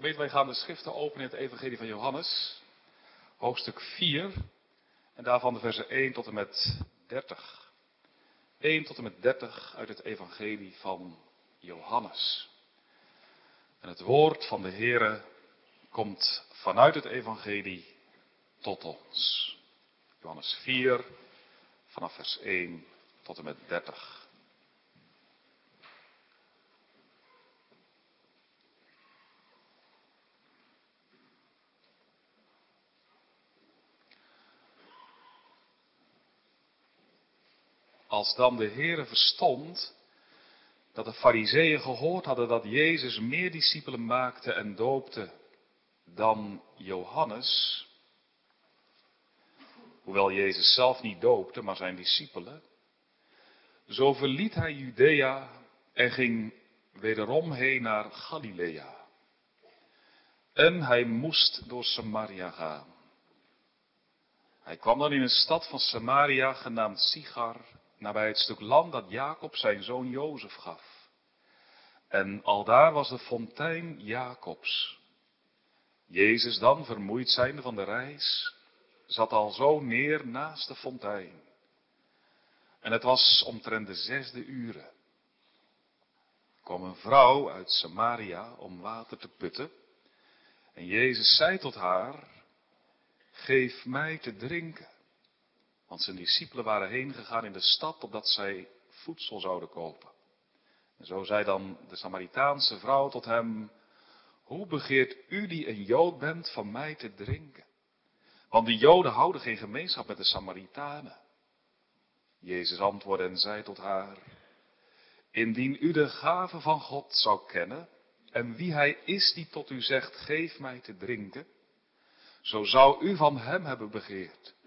Gemeente, wij gaan de schriften openen in het Evangelie van Johannes, hoofdstuk 4, en daarvan de versen 1 tot en met 30. 1 tot en met 30 uit het Evangelie van Johannes. En het woord van de Heere komt vanuit het Evangelie tot ons. Johannes 4, vanaf vers 1 tot en met 30. Als dan de Heere verstond dat de fariseeën gehoord hadden dat Jezus meer discipelen maakte en doopte dan Johannes, hoewel Jezus zelf niet doopte, maar zijn discipelen, zo verliet hij Judea en ging wederom heen naar Galilea. En hij moest door Samaria gaan. Hij kwam dan in een stad van Samaria genaamd Sigar nabij het stuk land dat Jacob zijn zoon Jozef gaf. En aldaar was de fontein Jacobs. Jezus dan, vermoeid zijnde van de reis, zat al zo neer naast de fontein. En het was omtrent de zesde uren. kwam een vrouw uit Samaria om water te putten. En Jezus zei tot haar, geef mij te drinken. Want zijn discipelen waren heen gegaan in de stad opdat zij voedsel zouden kopen. En zo zei dan de Samaritaanse vrouw tot hem, hoe begeert u die een Jood bent van mij te drinken? Want de Joden houden geen gemeenschap met de Samaritanen. Jezus antwoordde en zei tot haar, indien u de gave van God zou kennen en wie hij is die tot u zegt, geef mij te drinken, zo zou u van hem hebben begeerd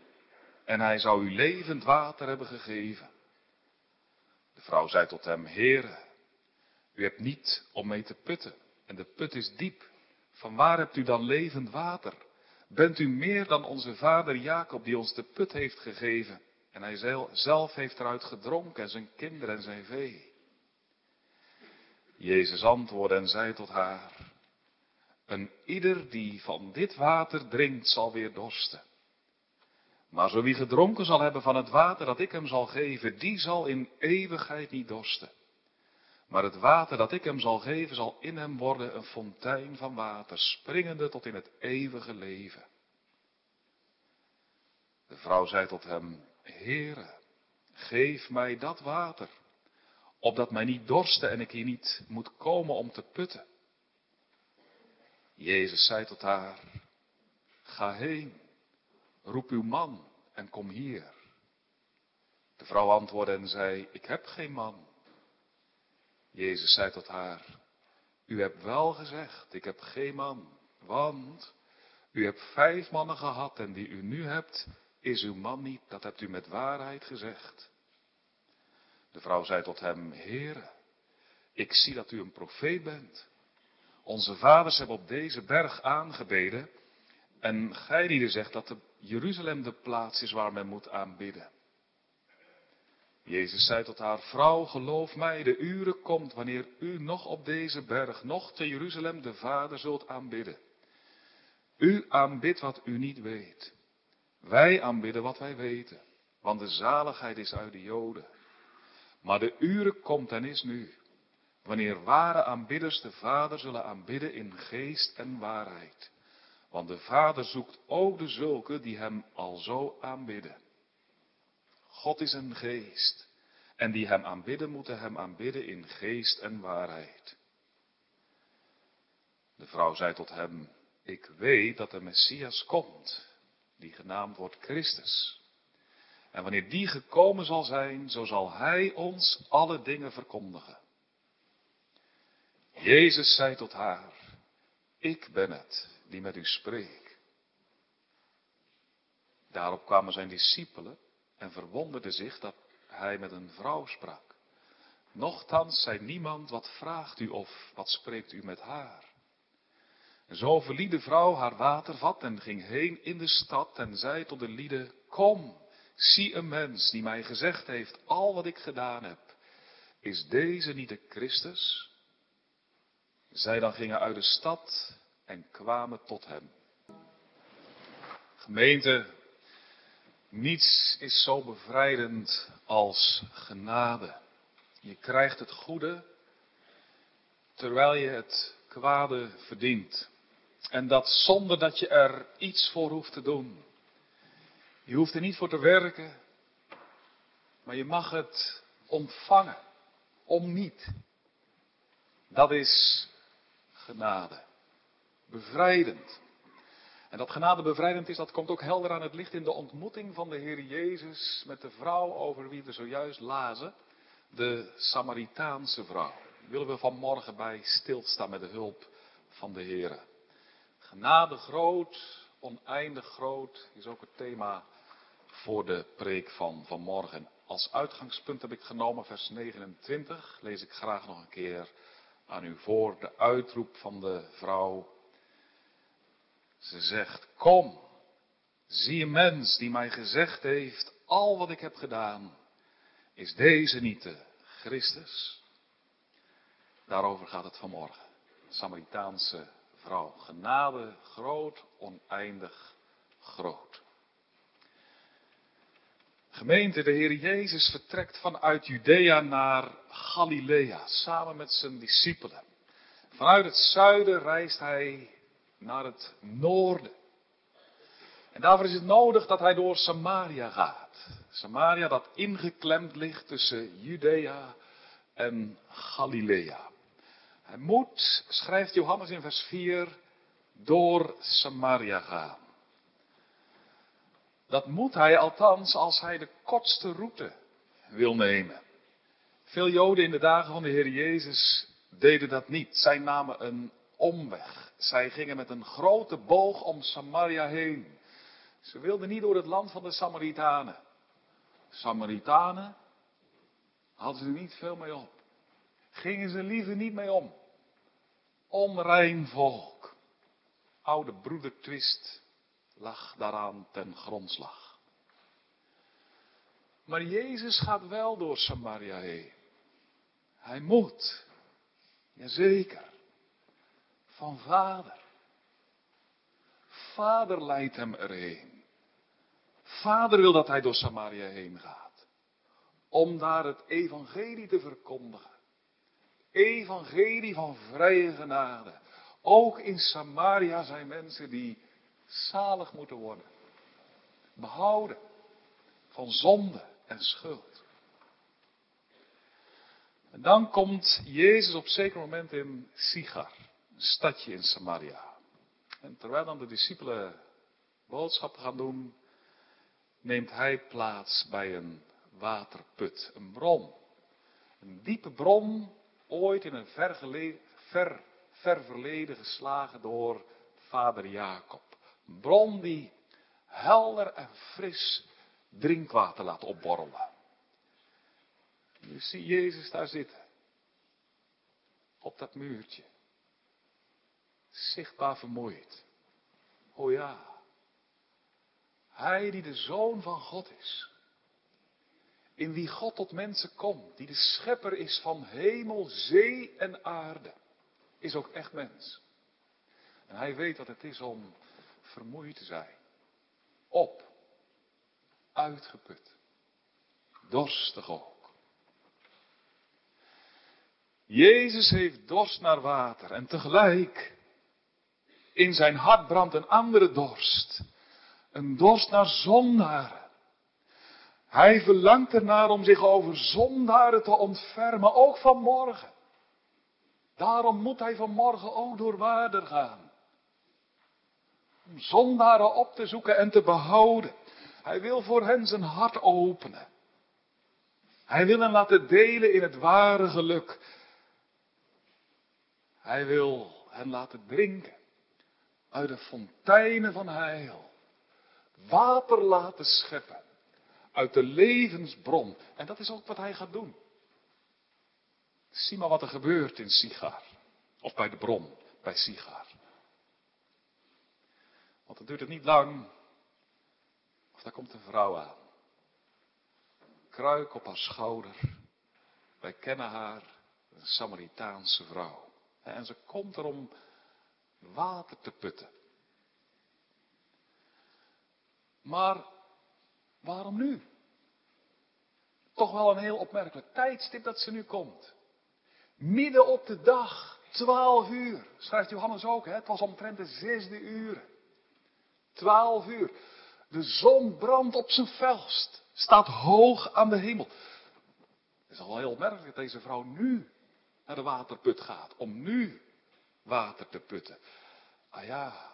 en hij zou u levend water hebben gegeven. De vrouw zei tot hem, Heere, u hebt niet om mee te putten en de put is diep. Van waar hebt u dan levend water? Bent u meer dan onze vader Jacob die ons de put heeft gegeven en hij zelf heeft eruit gedronken en zijn kinderen en zijn vee? Jezus antwoordde en zei tot haar, een ieder die van dit water drinkt zal weer dorsten. Maar zo wie gedronken zal hebben van het water dat ik hem zal geven, die zal in eeuwigheid niet dorsten. Maar het water dat ik hem zal geven, zal in hem worden een fontein van water, springende tot in het eeuwige leven. De vrouw zei tot hem, Heere, geef mij dat water, opdat mij niet dorsten en ik hier niet moet komen om te putten. Jezus zei tot haar, ga heen roep uw man en kom hier. De vrouw antwoordde en zei, ik heb geen man. Jezus zei tot haar, u hebt wel gezegd, ik heb geen man, want u hebt vijf mannen gehad en die u nu hebt, is uw man niet, dat hebt u met waarheid gezegd. De vrouw zei tot hem, Heere, ik zie dat u een profeet bent. Onze vaders hebben op deze berg aangebeden en die zegt dat Jeruzalem de plaats is waar men moet aanbidden. Jezus zei tot haar, vrouw, geloof mij, de uren komt wanneer u nog op deze berg, nog te Jeruzalem de Vader zult aanbidden. U aanbidt wat u niet weet. Wij aanbidden wat wij weten, want de zaligheid is uit de Joden. Maar de uren komt en is nu, wanneer ware aanbidders de Vader zullen aanbidden in geest en waarheid. Want de Vader zoekt ook de zulke die hem al zo aanbidden. God is een geest. En die hem aanbidden moeten hem aanbidden in geest en waarheid. De vrouw zei tot hem, ik weet dat de Messias komt, die genaamd wordt Christus. En wanneer die gekomen zal zijn, zo zal hij ons alle dingen verkondigen. Jezus zei tot haar, ik ben het die met u spreekt. Daarop kwamen zijn discipelen en verwonderden zich dat hij met een vrouw sprak. Nochtans zei niemand, wat vraagt u of wat spreekt u met haar? En zo verliet de vrouw haar watervat en ging heen in de stad en zei tot de lieden, kom, zie een mens die mij gezegd heeft, al wat ik gedaan heb. Is deze niet de Christus? Zij dan gingen uit de stad en kwamen tot hem. Gemeente, niets is zo bevrijdend als genade. Je krijgt het goede terwijl je het kwade verdient. En dat zonder dat je er iets voor hoeft te doen. Je hoeft er niet voor te werken, maar je mag het ontvangen. Om niet. Dat is genade. Bevrijdend. En dat genade bevrijdend is, dat komt ook helder aan het licht in de ontmoeting van de Heer Jezus met de vrouw over wie we zojuist lazen. De Samaritaanse vrouw. willen we vanmorgen bij stilstaan met de hulp van de Heer. Genade groot, oneindig groot, is ook het thema voor de preek van vanmorgen. Als uitgangspunt heb ik genomen vers 29. Lees ik graag nog een keer aan u voor. De uitroep van de vrouw. Ze zegt, kom, zie een mens die mij gezegd heeft, al wat ik heb gedaan, is deze niet de Christus? Daarover gaat het vanmorgen. Samaritaanse vrouw. Genade groot, oneindig groot. Gemeente, de Heer Jezus vertrekt vanuit Judea naar Galilea samen met zijn discipelen. Vanuit het zuiden reist hij naar het noorden. En daarvoor is het nodig dat hij door Samaria gaat. Samaria dat ingeklemd ligt tussen Judea en Galilea. Hij moet, schrijft Johannes in vers 4, door Samaria gaan. Dat moet hij althans als hij de kortste route wil nemen. Veel Joden in de dagen van de Heer Jezus deden dat niet. Zij namen een omweg. Zij gingen met een grote boog om Samaria heen. Ze wilden niet door het land van de Samaritanen. Samaritanen hadden ze niet veel mee op. Gingen ze liever niet mee om. Onrein volk. Oude broeder twist lag daaraan ten grondslag. Maar Jezus gaat wel door Samaria heen. Hij moet. Jazeker. Van vader. Vader leidt hem erheen. Vader wil dat hij door Samaria heen gaat. Om daar het evangelie te verkondigen. Evangelie van vrije genade. Ook in Samaria zijn mensen die zalig moeten worden. Behouden van zonde en schuld. En dan komt Jezus op zeker moment in Sigar, stadje in Samaria. En terwijl dan de discipelen boodschappen gaan doen, neemt hij plaats bij een waterput, een bron. Een diepe bron, ooit in een ver, ver, ver verleden geslagen door vader Jacob. Een bron die helder en fris drinkwater laat opborrelen. Je ziet Jezus daar zitten. Op dat muurtje. Zichtbaar vermoeid. O ja. Hij die de zoon van God is. In wie God tot mensen komt. Die de schepper is van hemel, zee en aarde. Is ook echt mens. En hij weet wat het is om vermoeid te zijn. Op. Uitgeput. Dorstig ook. Jezus heeft dorst naar water en tegelijk in zijn hart brandt een andere dorst. Een dorst naar zondaren. Hij verlangt ernaar om zich over zondaren te ontfermen, ook vanmorgen. Daarom moet hij vanmorgen ook door water gaan om zondaren op te zoeken en te behouden. Hij wil voor hen zijn hart openen. Hij wil hen laten delen in het ware geluk. Hij wil hen laten drinken uit de fonteinen van heil. Water laten scheppen uit de levensbron. En dat is ook wat hij gaat doen. Zie maar wat er gebeurt in Sigar. Of bij de bron, bij Sigar. Want het duurt het niet lang. Of daar komt een vrouw aan. Kruik op haar schouder. Wij kennen haar, een Samaritaanse vrouw. En ze komt er om water te putten. Maar waarom nu? Toch wel een heel opmerkelijk tijdstip dat ze nu komt. Midden op de dag, twaalf uur, schrijft Johannes ook, het was omtrent de zesde uur. Twaalf uur. De zon brandt op zijn felst, staat hoog aan de hemel. Het is al heel opmerkelijk dat deze vrouw nu naar de waterput gaat, om nu water te putten. Ah ja,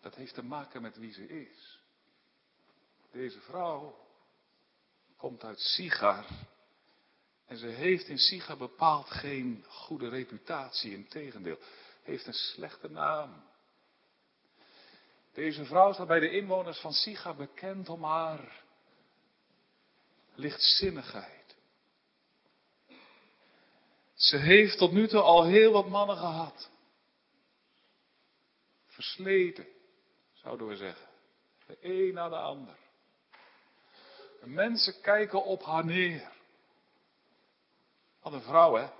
dat heeft te maken met wie ze is. Deze vrouw komt uit Sigar. En ze heeft in Sigar bepaald geen goede reputatie, in tegendeel. Heeft een slechte naam. Deze vrouw staat bij de inwoners van Sigar bekend om haar lichtzinnigheid. Ze heeft tot nu toe al heel wat mannen gehad. Versleten, zouden we zeggen. De een na de ander. De mensen kijken op haar neer. Wat een vrouw, hè?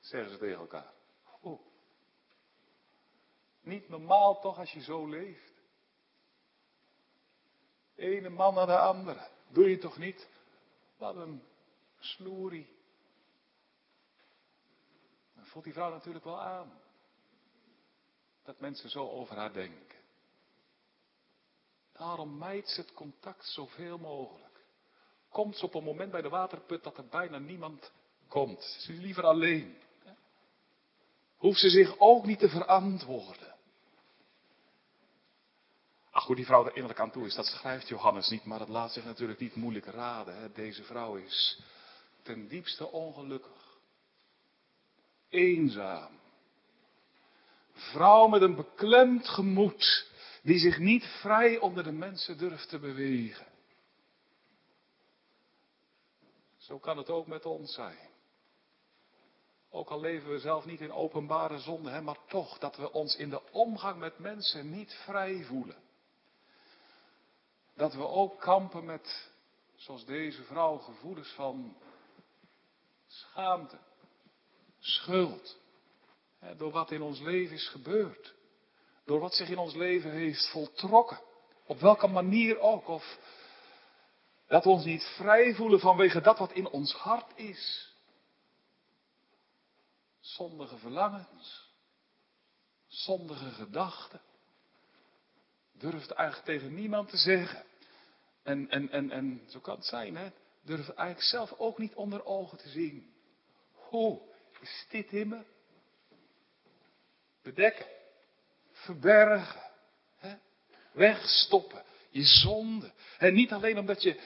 Zeggen ze tegen elkaar. Oeh. Niet normaal toch als je zo leeft. ene man naar de andere. Doe je toch niet? Wat een sloerie. Voelt die vrouw natuurlijk wel aan. Dat mensen zo over haar denken. Daarom mijt ze het contact zoveel mogelijk. Komt ze op een moment bij de waterput dat er bijna niemand komt. Ze is liever alleen. Hoeft ze zich ook niet te verantwoorden. Ach, hoe die vrouw er innerlijk aan toe is, dat schrijft Johannes niet, maar dat laat zich natuurlijk niet moeilijk raden. Hè. Deze vrouw is ten diepste ongelukkig. Eenzaam. Vrouw met een beklemd gemoed die zich niet vrij onder de mensen durft te bewegen. Zo kan het ook met ons zijn. Ook al leven we zelf niet in openbare zonde, hè, maar toch dat we ons in de omgang met mensen niet vrij voelen. Dat we ook kampen met, zoals deze vrouw, gevoelens van schaamte, schuld. Door wat in ons leven is gebeurd. Door wat zich in ons leven heeft voltrokken. Op welke manier ook. Of dat we ons niet vrij voelen vanwege dat wat in ons hart is. Zondige verlangens. Zondige gedachten. Durft eigenlijk tegen niemand te zeggen. En, en, en, en zo kan het zijn, hè. Durft eigenlijk zelf ook niet onder ogen te zien. Hoe is dit in me? Bedekken verbergen. Hè? Wegstoppen. Je zonde. En niet alleen omdat je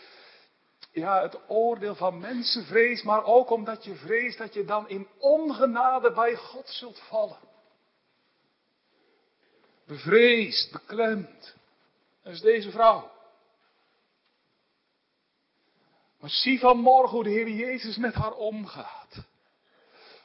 ja, het oordeel van mensen vreest, maar ook omdat je vreest dat je dan in ongenade bij God zult vallen. Bevreesd, beklemd. Dat is deze vrouw. Maar zie vanmorgen hoe de Heer Jezus met haar omgaat.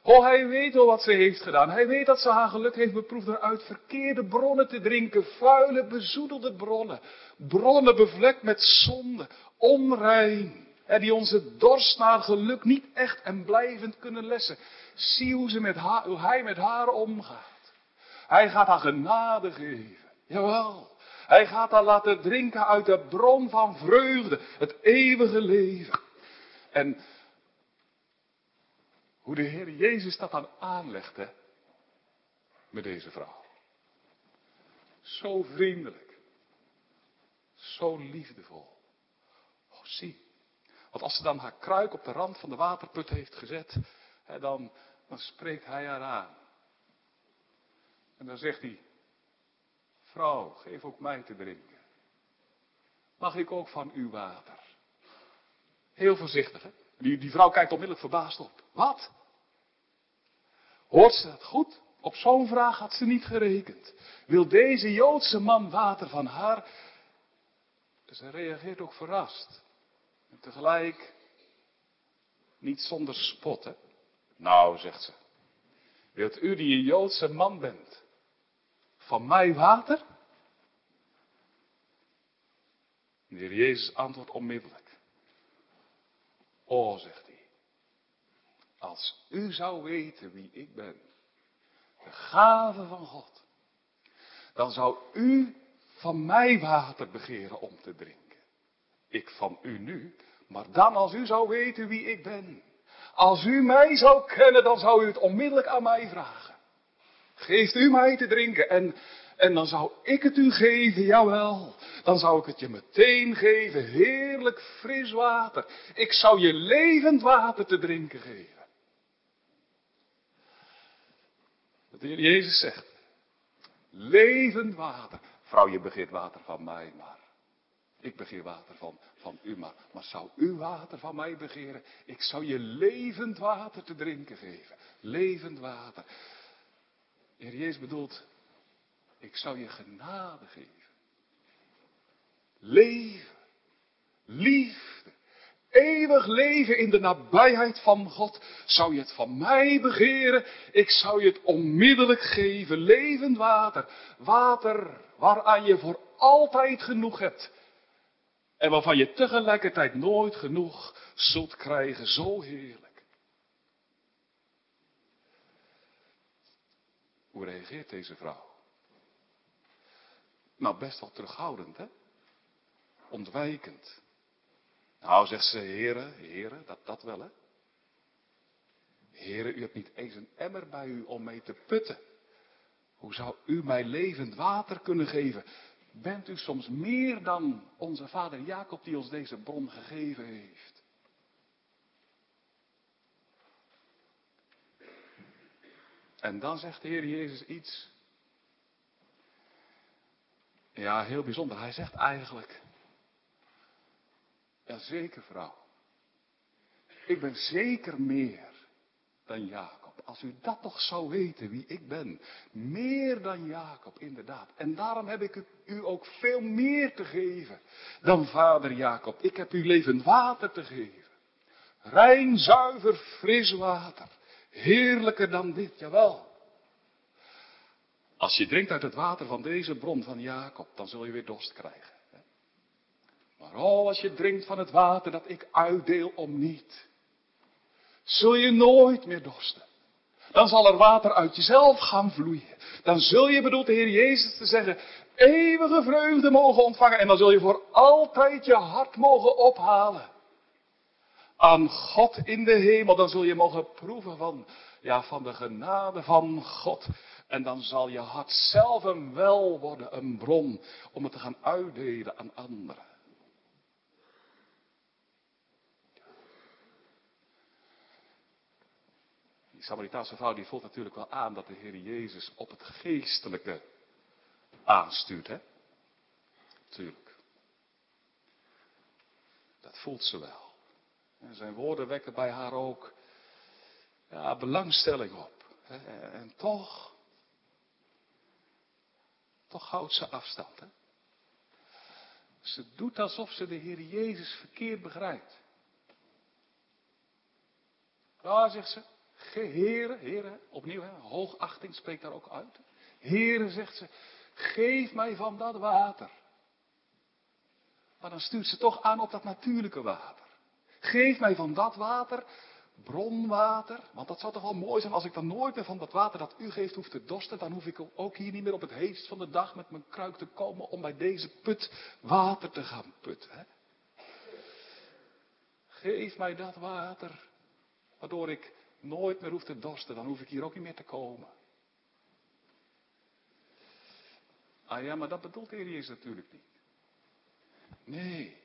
Oh, hij weet wel wat ze heeft gedaan. Hij weet dat ze haar geluk heeft beproefd door uit verkeerde bronnen te drinken. Vuile, bezoedelde bronnen. Bronnen bevlekt met zonde. Onrein. En die onze dorst naar geluk niet echt en blijvend kunnen lessen. Zie hoe, ze met hoe hij met haar omgaat. Hij gaat haar genade geven. Jawel. Hij gaat haar laten drinken uit de bron van vreugde. Het eeuwige leven. En hoe de Heer Jezus dat dan aanlegde met deze vrouw. Zo vriendelijk. Zo liefdevol. Oh, zie. Want als ze dan haar kruik op de rand van de waterput heeft gezet, hè, dan, dan spreekt hij haar aan. En dan zegt hij, vrouw, geef ook mij te drinken. Mag ik ook van uw water? Heel voorzichtig, hè? Die, die vrouw kijkt onmiddellijk verbaasd op. Wat? Hoort ze dat goed? Op zo'n vraag had ze niet gerekend. Wil deze Joodse man water van haar? Ze reageert ook verrast. En tegelijk niet zonder spotten. Nou, zegt ze. Wilt u die een Joodse man bent, van mij water? De heer Jezus antwoordt onmiddellijk. O, zegt hij. Als u zou weten wie ik ben, de gave van God, dan zou u van mij water begeren om te drinken. Ik van u nu, maar dan als u zou weten wie ik ben. Als u mij zou kennen, dan zou u het onmiddellijk aan mij vragen. Geeft u mij te drinken en, en dan zou ik het u geven, jawel. Dan zou ik het je meteen geven, heerlijk fris water. Ik zou je levend water te drinken geven. Dat de Heer Jezus zegt, levend water. Vrouw, je begeert water van mij, maar ik begeer water van, van u, maar, maar zou u water van mij begeren? Ik zou je levend water te drinken geven. Levend water. Heer Jezus bedoelt, ik zou je genade geven. Leven, liefde, eeuwig leven in de nabijheid van God. Zou je het van mij begeren? Ik zou je het onmiddellijk geven. Levend water. Water waaraan je voor altijd genoeg hebt. En waarvan je tegelijkertijd nooit genoeg zult krijgen. Zo heerlijk. Hoe reageert deze vrouw? Nou, best wel terughoudend, hè? Ontwijkend. Nou, zegt ze, heren, heren, dat, dat wel, hè? Heren, u hebt niet eens een emmer bij u om mee te putten. Hoe zou u mij levend water kunnen geven? Bent u soms meer dan onze vader Jacob die ons deze bron gegeven heeft? En dan zegt de Heer Jezus iets. Ja, heel bijzonder. Hij zegt eigenlijk. Ja, zeker vrouw. Ik ben zeker meer dan Jacob. Als u dat toch zou weten wie ik ben. Meer dan Jacob, inderdaad. En daarom heb ik u ook veel meer te geven dan vader Jacob. Ik heb u levend water te geven. Rein, zuiver, fris water. Heerlijker dan dit, jawel. Als je drinkt uit het water van deze bron van Jacob, dan zul je weer dorst krijgen. Maar oh, als je drinkt van het water dat ik uitdeel om niet, zul je nooit meer dorsten. Dan zal er water uit jezelf gaan vloeien. Dan zul je, bedoelt de Heer Jezus te zeggen, eeuwige vreugde mogen ontvangen. En dan zul je voor altijd je hart mogen ophalen. Aan God in de hemel. Dan zul je mogen proeven van, ja, van de genade van God. En dan zal je hart zelf een wel worden, een bron, om het te gaan uitdelen aan anderen. Die Samaritaanse vrouw die voelt natuurlijk wel aan dat de Heer Jezus op het geestelijke aanstuurt, hè? Tuurlijk. Dat voelt ze wel. En zijn woorden wekken bij haar ook ja, belangstelling op. En toch, toch houdt ze afstand. Ze doet alsof ze de Heer Jezus verkeerd begrijpt. Ja, zegt ze. Heren, heren, opnieuw, hè, hoogachting spreekt daar ook uit. Heren, zegt ze, geef mij van dat water. Maar dan stuurt ze toch aan op dat natuurlijke water. Geef mij van dat water, bronwater. Want dat zou toch wel mooi zijn als ik dan nooit meer van dat water dat u geeft hoef te dorsten. Dan hoef ik ook hier niet meer op het heetst van de dag met mijn kruik te komen om bij deze put water te gaan putten. Hè? Geef mij dat water, waardoor ik nooit meer hoef te dorsten, dan hoef ik hier ook niet meer te komen. Ah ja, maar dat bedoelt de Heer natuurlijk niet. Nee.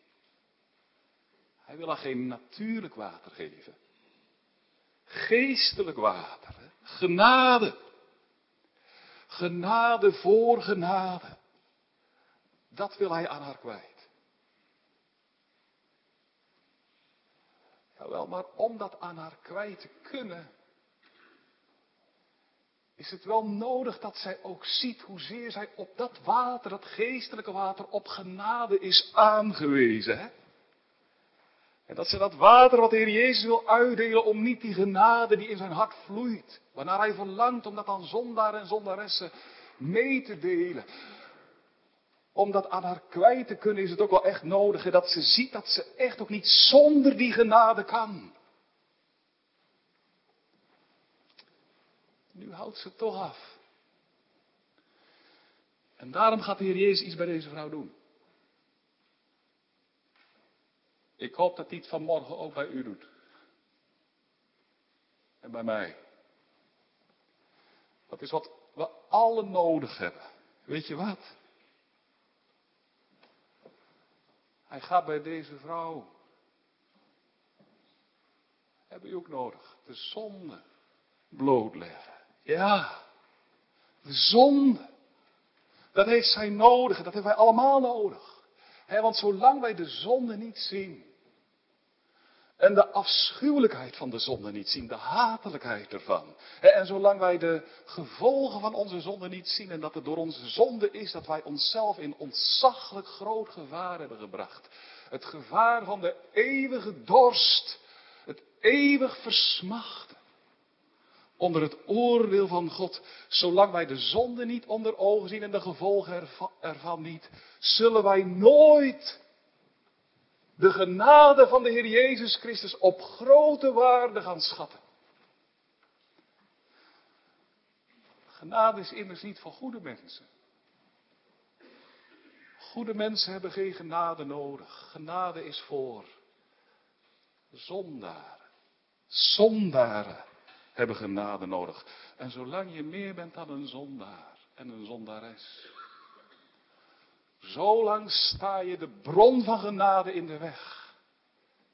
Hij wil haar geen natuurlijk water geven. Geestelijk water. Genade. Genade voor genade. Dat wil hij aan haar kwijt. Jawel, maar om dat aan haar kwijt te kunnen, is het wel nodig dat zij ook ziet hoezeer zij op dat water, dat geestelijke water, op genade is aangewezen. Hè? En dat ze dat water wat de Heer Jezus wil uitdelen om niet die genade die in zijn hart vloeit, waarnaar hij verlangt om dat aan zondaar en zondaressen mee te delen om dat aan haar kwijt te kunnen, is het ook wel echt nodig dat ze ziet dat ze echt ook niet zonder die genade kan. Nu houdt ze toch af. En daarom gaat de Heer Jezus iets bij deze vrouw doen. Ik hoop dat het vanmorgen ook bij u doet. En bij mij. Dat is wat we allen nodig hebben. Weet je wat? Hij gaat bij deze vrouw. Hebben u ook nodig. De zonde blootleggen. Ja. De zonde. Dat heeft zij nodig. Dat hebben wij allemaal nodig. want zolang wij de zonde niet zien. En de afschuwelijkheid van de zonde niet zien, de hatelijkheid ervan. En zolang wij de gevolgen van onze zonde niet zien en dat het door onze zonde is dat wij onszelf in ontzaglijk groot gevaar hebben gebracht. Het gevaar van de eeuwige dorst, het eeuwig versmachten. Onder het oordeel van God, zolang wij de zonde niet onder ogen zien en de gevolgen ervan niet, zullen wij nooit de genade van de Heer Jezus Christus op grote waarde gaan schatten. Genade is immers niet voor goede mensen. Goede mensen hebben geen genade nodig. Genade is voor zondaren. Zondaren hebben genade nodig. En zolang je meer bent dan een zondaar en een zondares, Zolang sta je de bron van genade in de weg.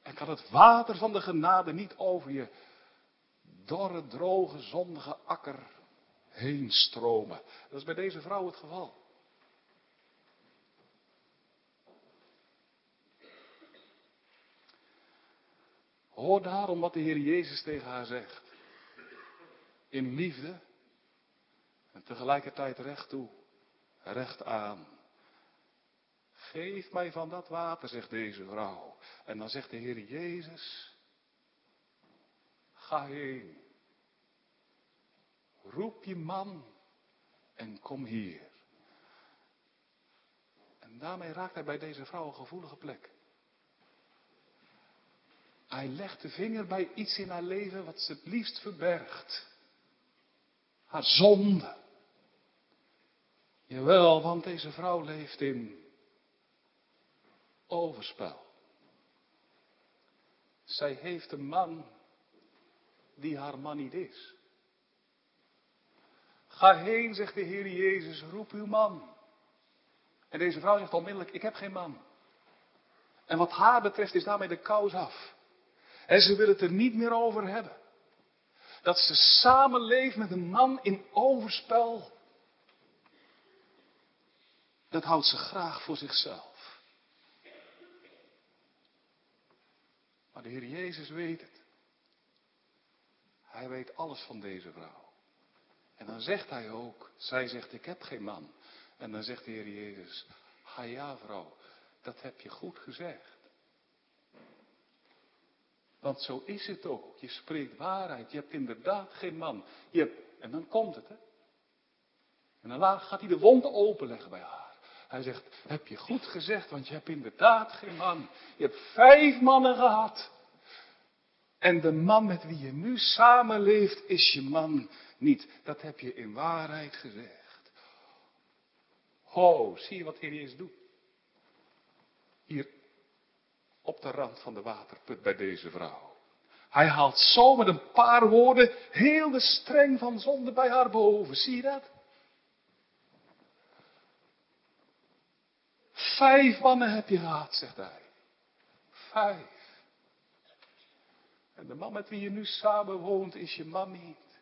En kan het water van de genade niet over je dorre, droge, zondige akker heen stromen. Dat is bij deze vrouw het geval. Hoor daarom wat de Heer Jezus tegen haar zegt. In liefde en tegelijkertijd recht toe, recht aan. Geef mij van dat water, zegt deze vrouw. En dan zegt de Heer Jezus, ga heen. Roep je man en kom hier. En daarmee raakt hij bij deze vrouw een gevoelige plek. Hij legt de vinger bij iets in haar leven wat ze het liefst verbergt. Haar zonde. Jawel, want deze vrouw leeft in overspel. Zij heeft een man die haar man niet is. Ga heen, zegt de Heer Jezus, roep uw man. En deze vrouw zegt onmiddellijk, ik heb geen man. En wat haar betreft is daarmee de kous af. En ze wil het er niet meer over hebben. Dat ze samenleeft met een man in overspel. Dat houdt ze graag voor zichzelf. Maar de Heer Jezus weet het. Hij weet alles van deze vrouw. En dan zegt hij ook, zij zegt ik heb geen man. En dan zegt de Heer Jezus, ha ja vrouw, dat heb je goed gezegd. Want zo is het ook. Je spreekt waarheid. Je hebt inderdaad geen man. Je hebt, en dan komt het, hè. En dan gaat hij de wond openleggen bij haar. Hij zegt, heb je goed gezegd, want je hebt inderdaad geen man. Je hebt vijf mannen gehad. En de man met wie je nu samenleeft is je man niet. Dat heb je in waarheid gezegd. Ho, zie je wat Heer Jezus doet? Hier op de rand van de waterput bij deze vrouw. Hij haalt zo met een paar woorden heel de streng van zonde bij haar boven. Zie je dat? Vijf mannen heb je gehad, zegt hij. Vijf. En de man met wie je nu samen woont is je man niet.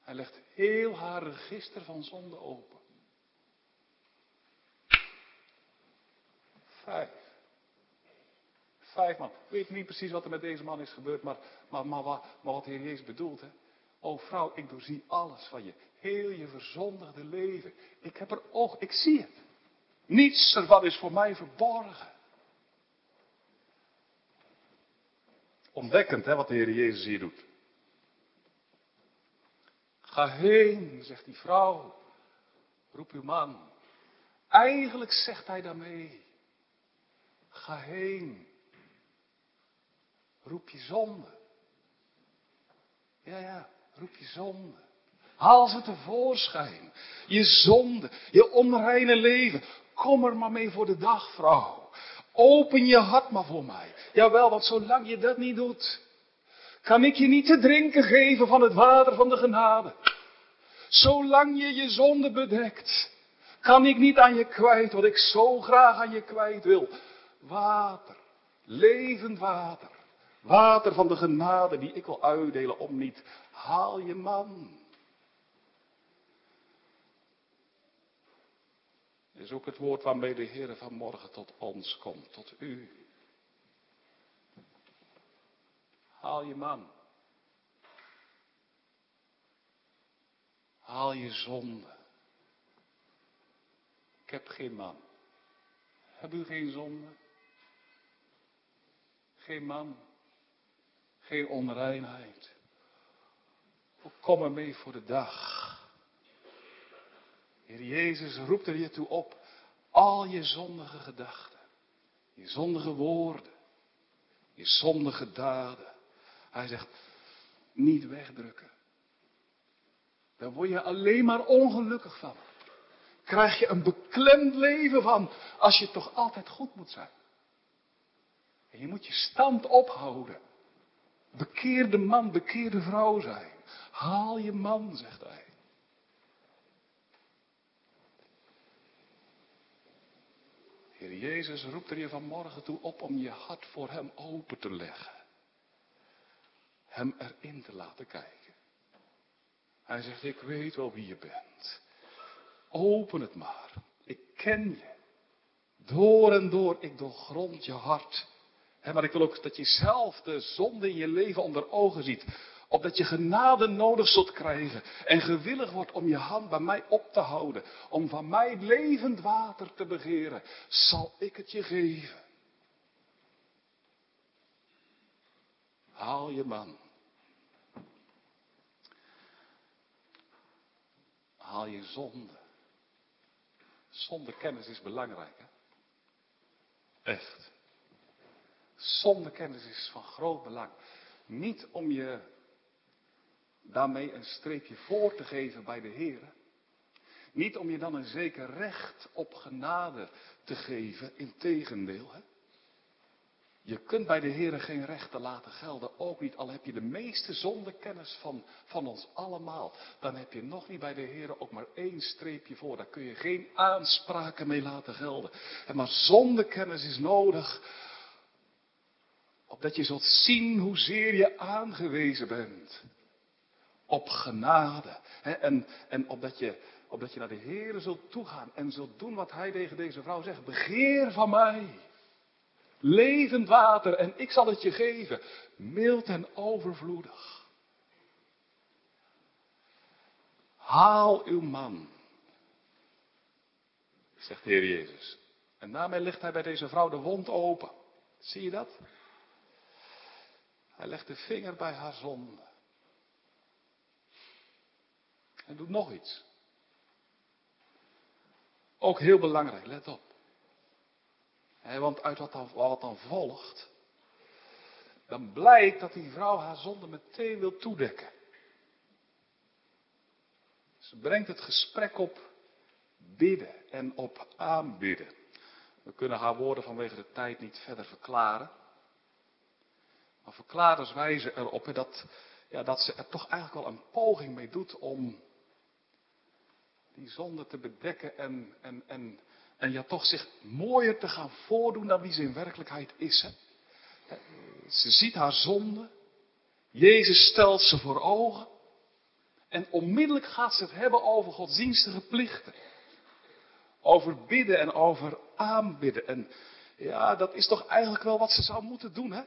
Hij legt heel haar register van zonde open. Vijf. Vijf man. Ik weet niet precies wat er met deze man is gebeurd, maar, maar, maar, maar, maar wat de Heer Jezus bedoelt. Hè? O vrouw, ik doorzie alles van je. Heel je verzondigde leven. Ik heb er oog, ik zie het. Niets ervan is voor mij verborgen. Ontdekkend, hè, wat de Heer Jezus hier doet. Ga heen, zegt die vrouw. Roep uw man. Eigenlijk zegt hij daarmee. Ga heen. Roep je zonde. Ja, ja, roep je zonde. Haal ze tevoorschijn. Je zonde, je onreine leven. Kom er maar mee voor de dag, vrouw. Open je hart maar voor mij. Jawel, want zolang je dat niet doet, kan ik je niet te drinken geven van het water van de genade. Zolang je je zonde bedekt, kan ik niet aan je kwijt wat ik zo graag aan je kwijt wil. Water, levend water. Water van de genade die ik wil uitdelen om niet. Haal je man. Is ook het woord waarmee de Heer vanmorgen tot ons komt, tot u. Haal je man. Haal je zonde. Ik heb geen man. Heb u geen zonde? Geen man. Geen onreinheid. Kom er mee voor de dag. Heer Jezus roept er je toe op. Al je zondige gedachten. Je zondige woorden. Je zondige daden. Hij zegt, niet wegdrukken. Daar word je alleen maar ongelukkig van. Krijg je een beklemd leven van als je toch altijd goed moet zijn. En je moet je stand ophouden. Bekeerde man, bekeerde vrouw zijn. Haal je man, zegt hij. Heer Jezus roept er je vanmorgen toe op om je hart voor Hem open te leggen. Hem erin te laten kijken. Hij zegt, ik weet wel wie je bent. Open het maar. Ik ken je. Door en door, ik doorgrond je hart. maar ik wil ook dat je zelf de zonde in je leven onder ogen ziet. Opdat je genade nodig zult krijgen. En gewillig wordt om je hand bij mij op te houden. Om van mij levend water te begeren. Zal ik het je geven. Haal je man. Haal je zonde. Zonder kennis is belangrijk. Hè? Echt. Zonder kennis is van groot belang. Niet om je daarmee een streepje voor te geven bij de Heer. Niet om je dan een zeker recht op genade te geven, integendeel. Hè? Je kunt bij de Heer geen rechten laten gelden, ook niet, al heb je de meeste zondekennis van, van ons allemaal. Dan heb je nog niet bij de Heer ook maar één streepje voor. Daar kun je geen aanspraken mee laten gelden. En maar zondekennis is nodig, opdat je zult zien hoezeer je aangewezen bent op genade. En, en opdat, je, opdat je naar de Heer zult toegaan en zult doen wat Hij tegen deze vrouw zegt. Begeer van mij levend water en ik zal het je geven, mild en overvloedig. Haal uw man, zegt de Heer Jezus. En daarmee legt hij bij deze vrouw de wond open. Zie je dat? Hij legt de vinger bij haar zonde. En doet nog iets. Ook heel belangrijk, let op want uit wat dan, wat dan volgt, dan blijkt dat die vrouw haar zonde meteen wil toedekken. Ze brengt het gesprek op bidden en op aanbidden. We kunnen haar woorden vanwege de tijd niet verder verklaren. Maar verkladers wijzen erop dat, ja, dat ze er toch eigenlijk wel een poging mee doet om die zonde te bedekken en, en, en en ja, toch zich mooier te gaan voordoen dan wie ze in werkelijkheid is. Hè? Ze ziet haar zonde. Jezus stelt ze voor ogen. En onmiddellijk gaat ze het hebben over godsdienstige plichten. Over bidden en over aanbidden. En ja, dat is toch eigenlijk wel wat ze zou moeten doen, hè?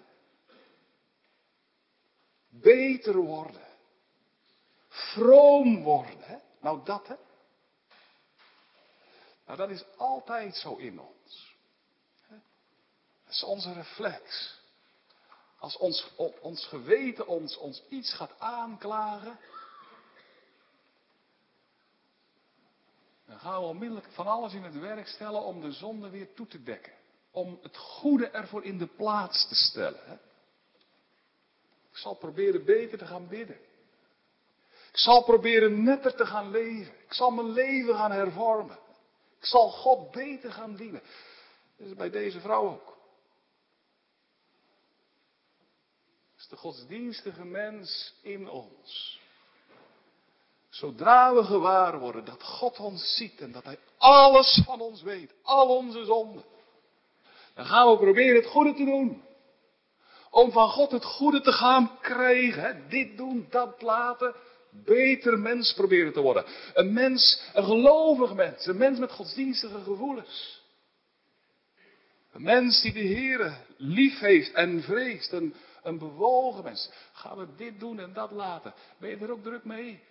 Beter worden. Vroom worden, hè? Nou dat, hè? Nou, dat is altijd zo in ons. Dat is onze reflex. Als ons, ons geweten ons, ons iets gaat aanklagen, dan gaan we onmiddellijk van alles in het werk stellen om de zonde weer toe te dekken. Om het goede ervoor in de plaats te stellen. Ik zal proberen beter te gaan bidden. Ik zal proberen netter te gaan leven. Ik zal mijn leven gaan hervormen. Zal God beter gaan dienen. Dat is bij deze vrouw ook. Dat is de godsdienstige mens in ons. Zodra we gewaar worden dat God ons ziet en dat Hij alles van ons weet, al onze zonden, dan gaan we proberen het goede te doen. Om van God het goede te gaan krijgen. Dit doen, dat laten. Beter mens proberen te worden. Een mens, een gelovig mens. Een mens met godsdienstige gevoelens. Een mens die de Heer lief heeft en vreest. Een, een bewogen mens. Gaan we dit doen en dat laten. Ben je er ook druk mee?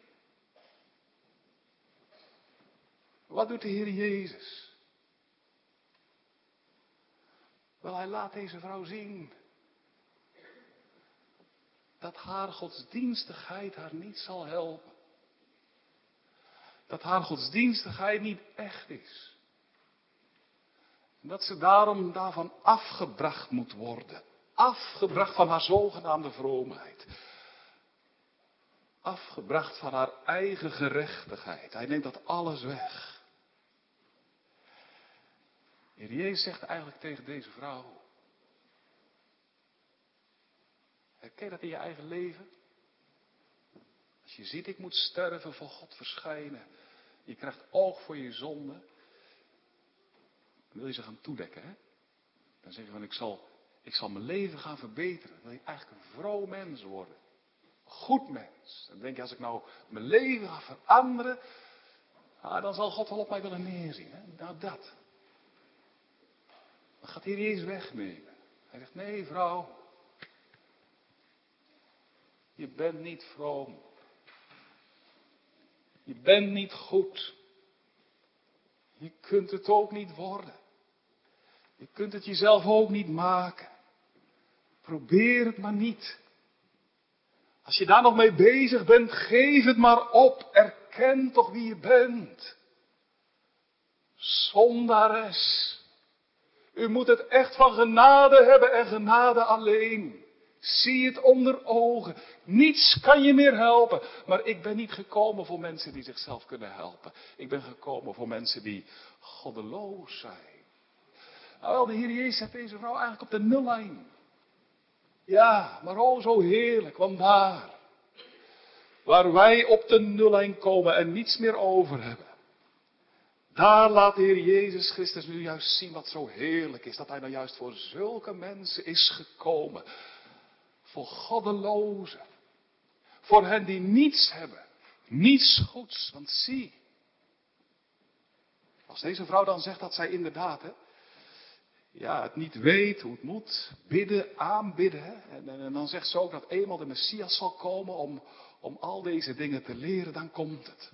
Wat doet de Heer Jezus? Wel, hij laat deze vrouw zien dat haar godsdienstigheid haar niet zal helpen. Dat haar godsdienstigheid niet echt is. En dat ze daarom daarvan afgebracht moet worden. Afgebracht van haar zogenaamde vroomheid. Afgebracht van haar eigen gerechtigheid. Hij neemt dat alles weg. Heer Jezus zegt eigenlijk tegen deze vrouw. Herken dat in je eigen leven? Als je ziet, ik moet sterven, voor God verschijnen. Je krijgt oog voor je zonde. Dan wil je ze gaan toedekken, hè? Dan zeg je van, ik zal, ik zal mijn leven gaan verbeteren. Dan wil je eigenlijk een vroom mens worden. Een goed mens. Dan denk je, als ik nou mijn leven ga veranderen, ah, dan zal God wel op mij willen neerzien. Hè? Nou, dat. Dan gaat hier Jezus wegnemen. Hij zegt, nee vrouw, je bent niet vroom. Je bent niet goed. Je kunt het ook niet worden. Je kunt het jezelf ook niet maken. Probeer het maar niet. Als je daar nog mee bezig bent, geef het maar op. Erken toch wie je bent. Zondares. U moet het echt van genade hebben en genade alleen. Zie het onder ogen. Niets kan je meer helpen. Maar ik ben niet gekomen voor mensen die zichzelf kunnen helpen. Ik ben gekomen voor mensen die goddeloos zijn. Nou, de Heer Jezus zet deze vrouw eigenlijk op de nullijn. Ja, maar oh zo heerlijk, want daar, waar wij op de nullijn komen en niets meer over hebben, daar laat de Heer Jezus Christus nu juist zien wat zo heerlijk is. Dat Hij nou juist voor zulke mensen is gekomen. Voor goddelozen. Voor hen die niets hebben. Niets goeds. Want zie. Als deze vrouw dan zegt dat zij inderdaad, ja, het niet weet hoe het moet, bidden, aanbidden. En, en, dan zegt ze ook dat eenmaal de Messias zal komen om, om al deze dingen te leren, dan komt het.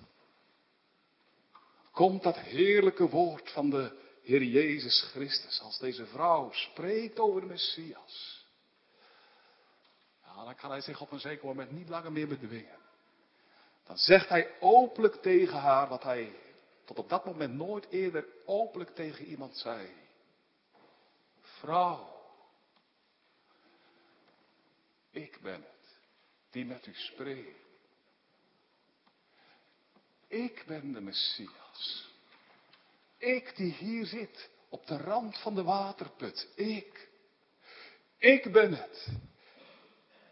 Komt dat heerlijke woord van de Heer Jezus Christus, als deze vrouw spreekt over de Messias. Nou, dan kan hij zich op een zeker moment niet langer meer bedwingen. Dan zegt hij openlijk tegen haar wat hij tot op dat moment nooit eerder openlijk tegen iemand zei. Vrouw, ik ben het die met u spreekt. Ik ben de Messias. Ik die hier zit op de rand van de waterput. Ik. Ik ben het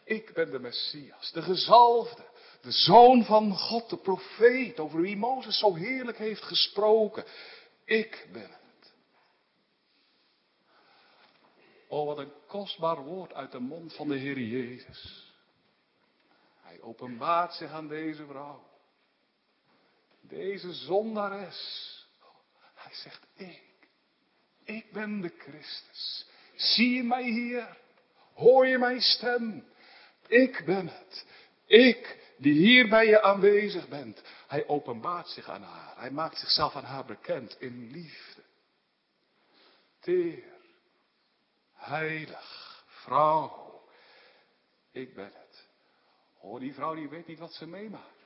ik ben de Messias, de gezalfde, de zoon van God, de profeet, over wie Mozes zo heerlijk heeft gesproken. Ik ben het. Oh, wat een kostbaar woord uit de mond van de Heer Jezus. Hij openbaart zich aan deze vrouw. Deze zondares. Hij zegt, ik, ik ben de Christus. Zie je mij hier? Hoor je mijn stem? Ik ben het. Ik die hier bij je aanwezig bent. Hij openbaart zich aan haar. Hij maakt zichzelf aan haar bekend in liefde. Teer, heilig, vrouw. Ik ben het. Oh, die vrouw die weet niet wat ze meemaakt.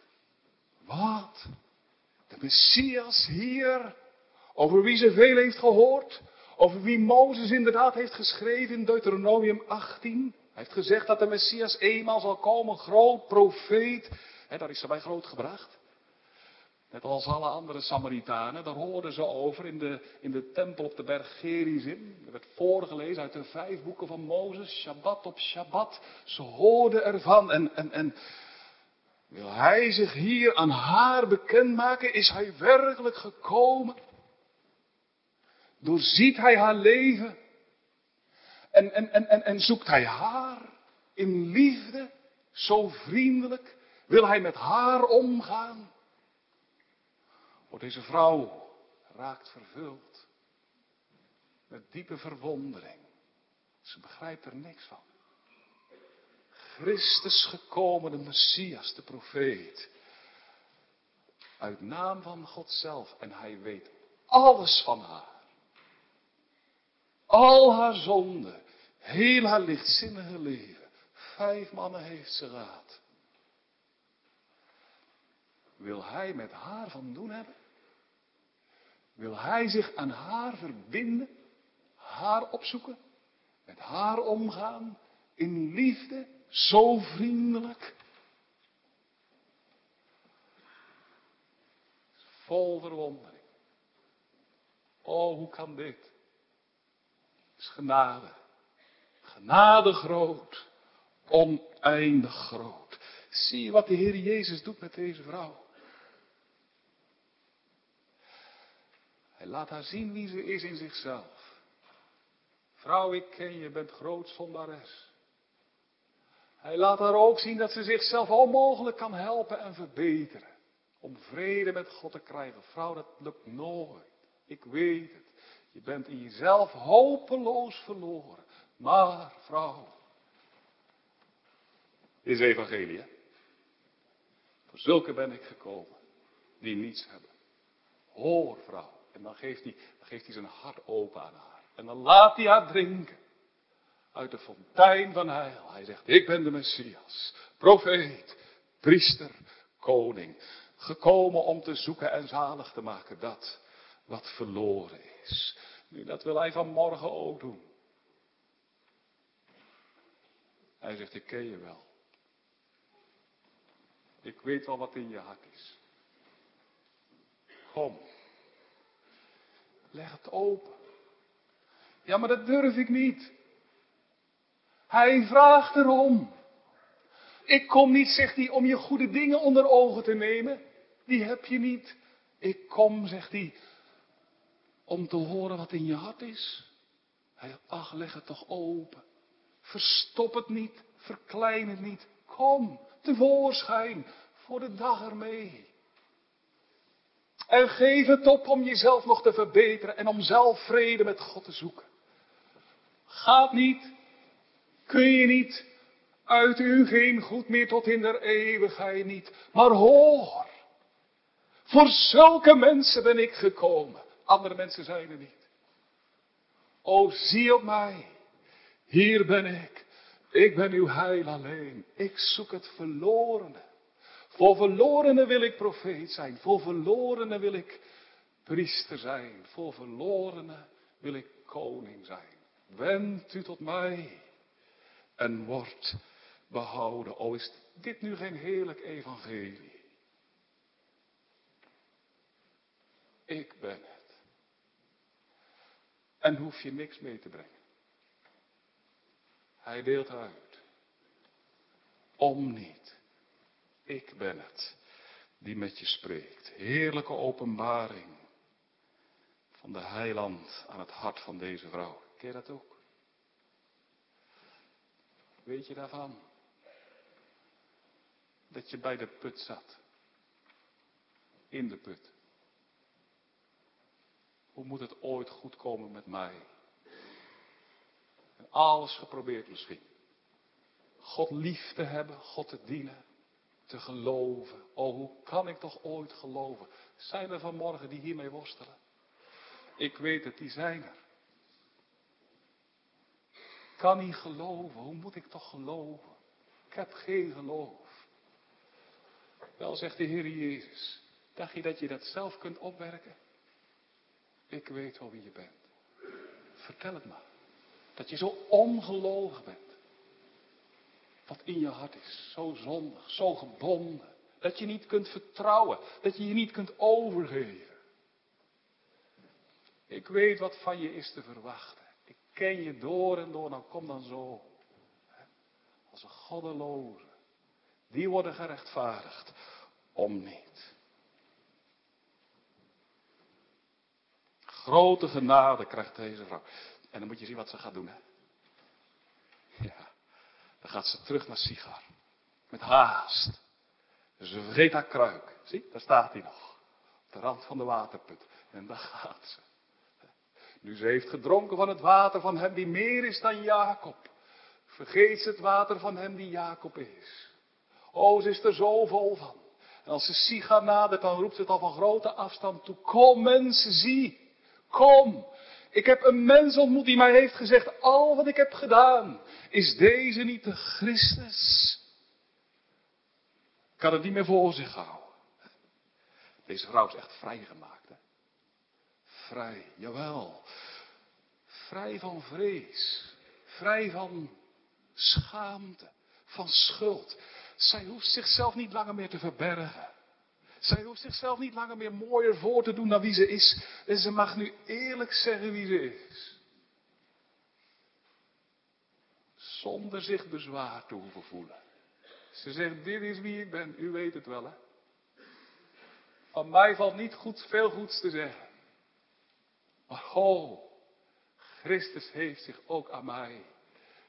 Wat? De Messias hier, over wie ze veel heeft gehoord, over wie Mozes inderdaad heeft geschreven in Deuteronomium 18. Hij heeft gezegd dat de Messias eenmaal zal komen, groot profeet. He, daar is ze bij groot gebracht. Net als alle andere Samaritanen, daar hoorden ze over in de, in de tempel op de berg Gerizim. Er werd voorgelezen uit de vijf boeken van Mozes, Shabbat op Shabbat. Ze hoorden ervan en, en, en wil hij zich hier aan haar bekendmaken? Is hij werkelijk gekomen? Doorziet hij haar leven? En, en, en, en, zoekt hij haar in liefde, zo vriendelijk? Wil hij met haar omgaan? Wordt deze vrouw raakt vervuld met diepe verwondering. Ze begrijpt er niks van. Christus gekomen, de Messias, de profeet. Uit naam van God zelf. En hij weet alles van haar. Al haar zonden. Heel haar lichtzinnige leven. Vijf mannen heeft ze gehad. Wil hij met haar van doen hebben? Wil hij zich aan haar verbinden? Haar opzoeken? Met haar omgaan? In liefde? Zo vriendelijk? Vol verwondering. Oh, hoe kan dit? Het is genade. Genade groot. Oneindig groot. Zie wat de Heer Jezus doet met deze vrouw? Hij laat haar zien wie ze is in zichzelf. Vrouw, ik ken je, bent groot zondares. Hij laat haar ook zien dat ze zichzelf onmogelijk kan helpen en verbeteren. Om vrede met God te krijgen. Vrouw, dat lukt nooit. Ik weet het. Je bent in jezelf hopeloos verloren. Maar, vrouw. Dit is evangelie, hè? Voor zulke ben ik gekomen. Die niets hebben. Hoor, vrouw. En dan geeft hij, dan geeft hij zijn hart open aan haar. En dan laat hij haar drinken. Uit de fontein van heil. Hij zegt, ik ben de Messias. Profeet, priester, koning. Gekomen om te zoeken en zalig te maken dat wat verloren is. Nu, dat wil hij vanmorgen ook doen. Hij zegt, ik ken je wel. Ik weet wel wat in je hart is. Kom. Leg het open. Ja, maar dat durf ik niet. Hij vraagt erom. Ik kom niet, zegt hij, om je goede dingen onder ogen te nemen. Die heb je niet. Ik kom, zegt hij, om te horen wat in je hart is. Hij, ach, leg het toch open. Verstop het niet, verklein het niet. Kom, tevoorschijn, voor de dag ermee. En geef het op om jezelf nog te verbeteren en om zelf vrede met God te zoeken. Gaat niet, kun je niet, uit u geen goed meer tot in der eeuwigheid niet. Maar hoor, voor zulke mensen ben ik gekomen. Andere mensen zijn er niet. O, zie op mij. Hier ben ik. Ik ben uw heil alleen. Ik zoek het verlorene. Voor verlorenen wil ik profeet zijn. Voor verlorenen wil ik priester zijn. Voor verlorenen wil ik koning zijn. Wend u tot mij en wordt behouden. O, is dit nu geen heerlijk evangelie? Ik ben het. En hoef je niks mee te brengen. Hij deelt uit. Om niet. Ik ben het die met je spreekt. Heerlijke openbaring van de heiland aan het hart van deze vrouw. Ken dat ook? Weet je daarvan? Dat je bij de put zat. In de put. Hoe moet het ooit goed komen met mij? Alles geprobeerd misschien. God lief te hebben, God te dienen te geloven. Oh, hoe kan ik toch ooit geloven? Zijn er vanmorgen die hiermee worstelen? Ik weet het, die zijn er. Kan niet geloven, hoe moet ik toch geloven? Ik heb geen geloof. Wel, zegt de Heer Jezus, dacht je dat je dat zelf kunt opwerken? Ik weet wel wie je bent. Vertel het maar. Dat je zo ongelovig bent. wat in je hart is. Zo zondig, zo gebonden. Dat je niet kunt vertrouwen, dat je je niet kunt overgeven. Ik weet wat van je is te verwachten. Ik ken je door en door, nou kom dan zo. Als een goddeloze. Die worden gerechtvaardigd om niet. Grote genade krijgt deze vrouw. En dan moet je zien wat ze gaat doen. Hè? Ja, dan gaat ze terug naar Sigar. Met haast. Ze vergeet haar kruik. Zie, daar staat hij nog. Op de rand van de waterput. En daar gaat ze. Nu ze heeft gedronken van het water van hem die meer is dan Jacob. Vergeet ze het water van hem die Jacob is. O, ze is er zo vol van. En als ze Sigar nadert, dan roept ze het al van grote afstand toe. Kom mensen, zie. Kom. Ik heb een mens ontmoet die mij heeft gezegd, al wat ik heb gedaan, is deze niet de Christus? Ik kan het niet meer voor zich houden. Deze vrouw is echt vrijgemaakt. Hè? Vrij, jawel. Vrij van vrees. Vrij van schaamte. Van schuld. Zij hoeft zichzelf niet langer meer te verbergen. Zij hoeft zichzelf niet langer meer mooier voor te doen dan wie ze is. En ze mag nu eerlijk zeggen wie ze is. Zonder zich bezwaar te hoeven voelen. Ze zegt, dit is wie ik ben. U weet het wel, hè? Van mij valt niet goed, veel goeds te zeggen. Maar oh, Christus heeft zich ook aan mij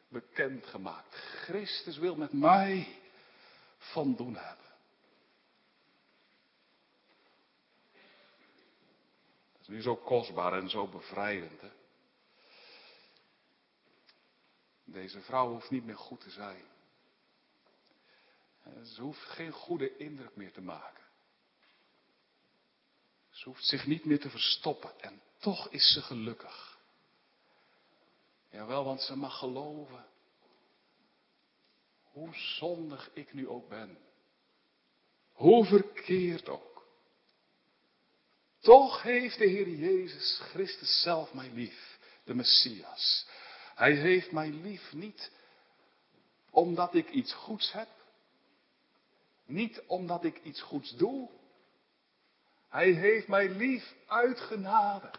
bekendgemaakt. Christus wil met mij van doen hebben. Dat is nu zo kostbaar en zo bevrijdend. Hè? Deze vrouw hoeft niet meer goed te zijn. Ze hoeft geen goede indruk meer te maken. Ze hoeft zich niet meer te verstoppen en toch is ze gelukkig. Jawel, want ze mag geloven. Hoe zondig ik nu ook ben. Hoe verkeerd ook. Toch heeft de Heer Jezus Christus zelf mij lief, de Messias. Hij heeft mij lief niet omdat ik iets goeds heb. Niet omdat ik iets goeds doe. Hij heeft mij lief uit genade.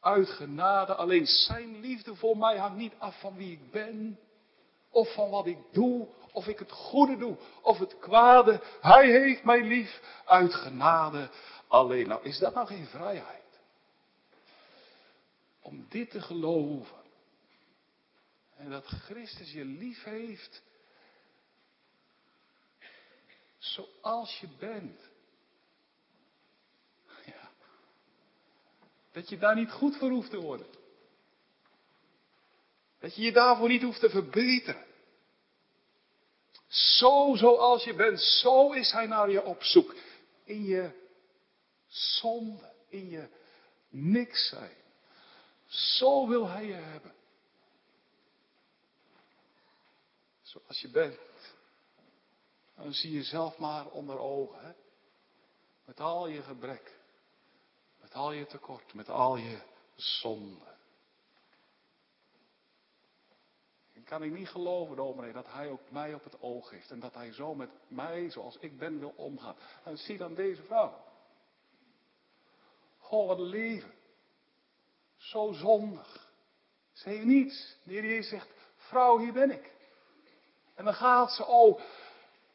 Uit genade. Alleen zijn liefde voor mij hangt niet af van wie ik ben. Of van wat ik doe. Of ik het goede doe. Of het kwade. Hij heeft mij lief uit genade. Alleen. Nou is dat nou geen vrijheid? Om dit te geloven. En dat Christus je lief heeft. Zoals je bent. Ja. Dat je daar niet goed voor hoeft te worden. Dat je je daarvoor niet hoeft te verbeteren. Zo zoals je bent, zo is hij naar je op zoek. In je zonde, in je niks zijn. Zo wil hij je hebben. Zoals je bent. Dan zie je zelf maar onder ogen. Hè? Met al je gebrek. Met al je tekort. Met al je zonde. En kan ik niet geloven, dominee, dat hij ook mij op het oog heeft. En dat hij zo met mij, zoals ik ben, wil omgaan. En zie dan deze vrouw. Goh, wat leven. Zo zondig. Ze heeft niets. De Heer zegt, vrouw, hier ben ik. En dan gaat ze, oh,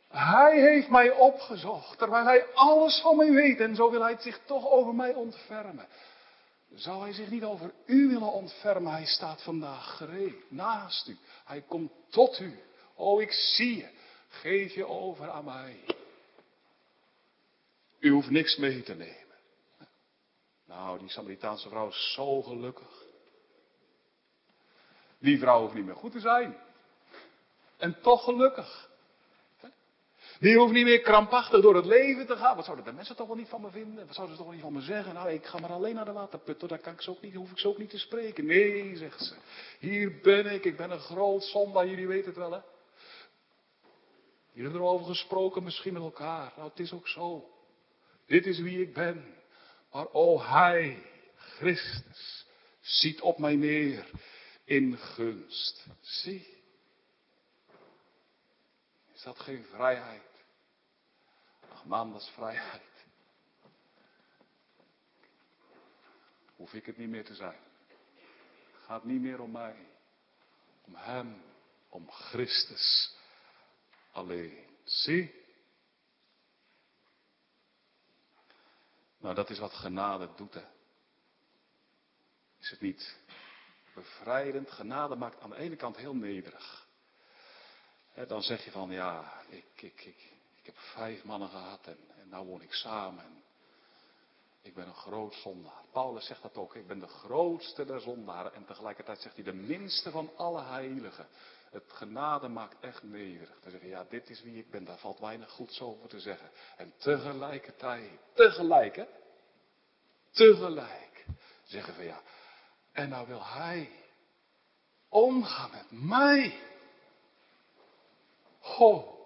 hij heeft mij opgezocht, terwijl hij alles van mij weet. En zo wil hij zich toch over mij ontfermen. Zou hij zich niet over u willen ontfermen? Hij staat vandaag gereed, naast u. Hij komt tot u. Oh, ik zie je. Geef je over aan mij. U hoeft niks mee te nemen. Nou, die Samaritaanse vrouw is zo gelukkig. Die vrouw hoeft niet meer goed te zijn. En toch gelukkig. Die hoeft niet meer krampachtig door het leven te gaan. Wat zouden de mensen toch wel niet van me vinden? Wat zouden ze toch wel niet van me zeggen? Nou, ik ga maar alleen naar de waterput, daar kan ik zo ook niet, hoef ik zo ook niet te spreken. Nee, zegt ze. Hier ben ik, ik ben een groot zondaar, jullie weten het wel hè. Jullie hebben erover gesproken, misschien met elkaar. Nou, het is ook zo. Dit is wie ik ben. Maar oh, Hij, Christus, ziet op mij neer in gunst. Zie. dat geen vrijheid? Ach man, dat is vrijheid. Hoef ik het niet meer te zijn. Het gaat niet meer om mij. Om Hem. Om Christus alleen. Zie? Nou, dat is wat genade doet, hè. Is het niet bevrijdend? Genade maakt aan de ene kant heel nederig. dan zeg je van, ja, ik, ik, ik, ik heb vijf mannen gehad en, en nou woon ik samen. En ik ben een groot zondaar. Paulus zegt dat ook. Ik ben de grootste der zondaren. En tegelijkertijd zegt hij de minste van alle heiligen. Het genade maakt echt nederig. Dan zeggen, ja, dit is wie ik ben. Daar valt weinig goeds over te zeggen. En tegelijkertijd, tegelijk hè. Tegelijk zeggen we ja. En nou wil hij omgaan met mij. Ho.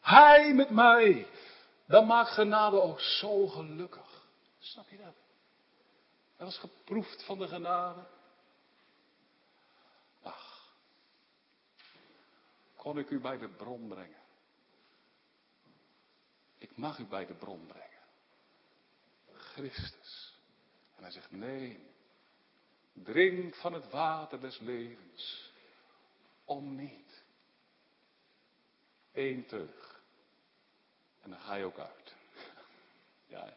Hij met mij. Dan maakt genade ook zo gelukkig. Snap je dat? Dat was geproefd van de genade. Kon ik u bij de bron brengen? Ik mag u bij de bron brengen. Christus. En hij zegt, nee, drink van het water des levens. Om niet. Eén teug. En dan ga je ook uit. Ja,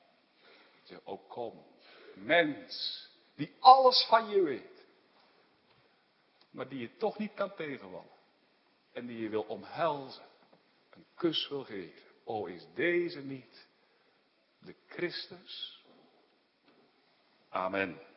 zeg, ook kom. Mens, die alles van je weet. Maar die je toch niet kan tegenvallen. En die je wil omhelzen. Een kus wil geven. O, is deze niet de Christus? Amen.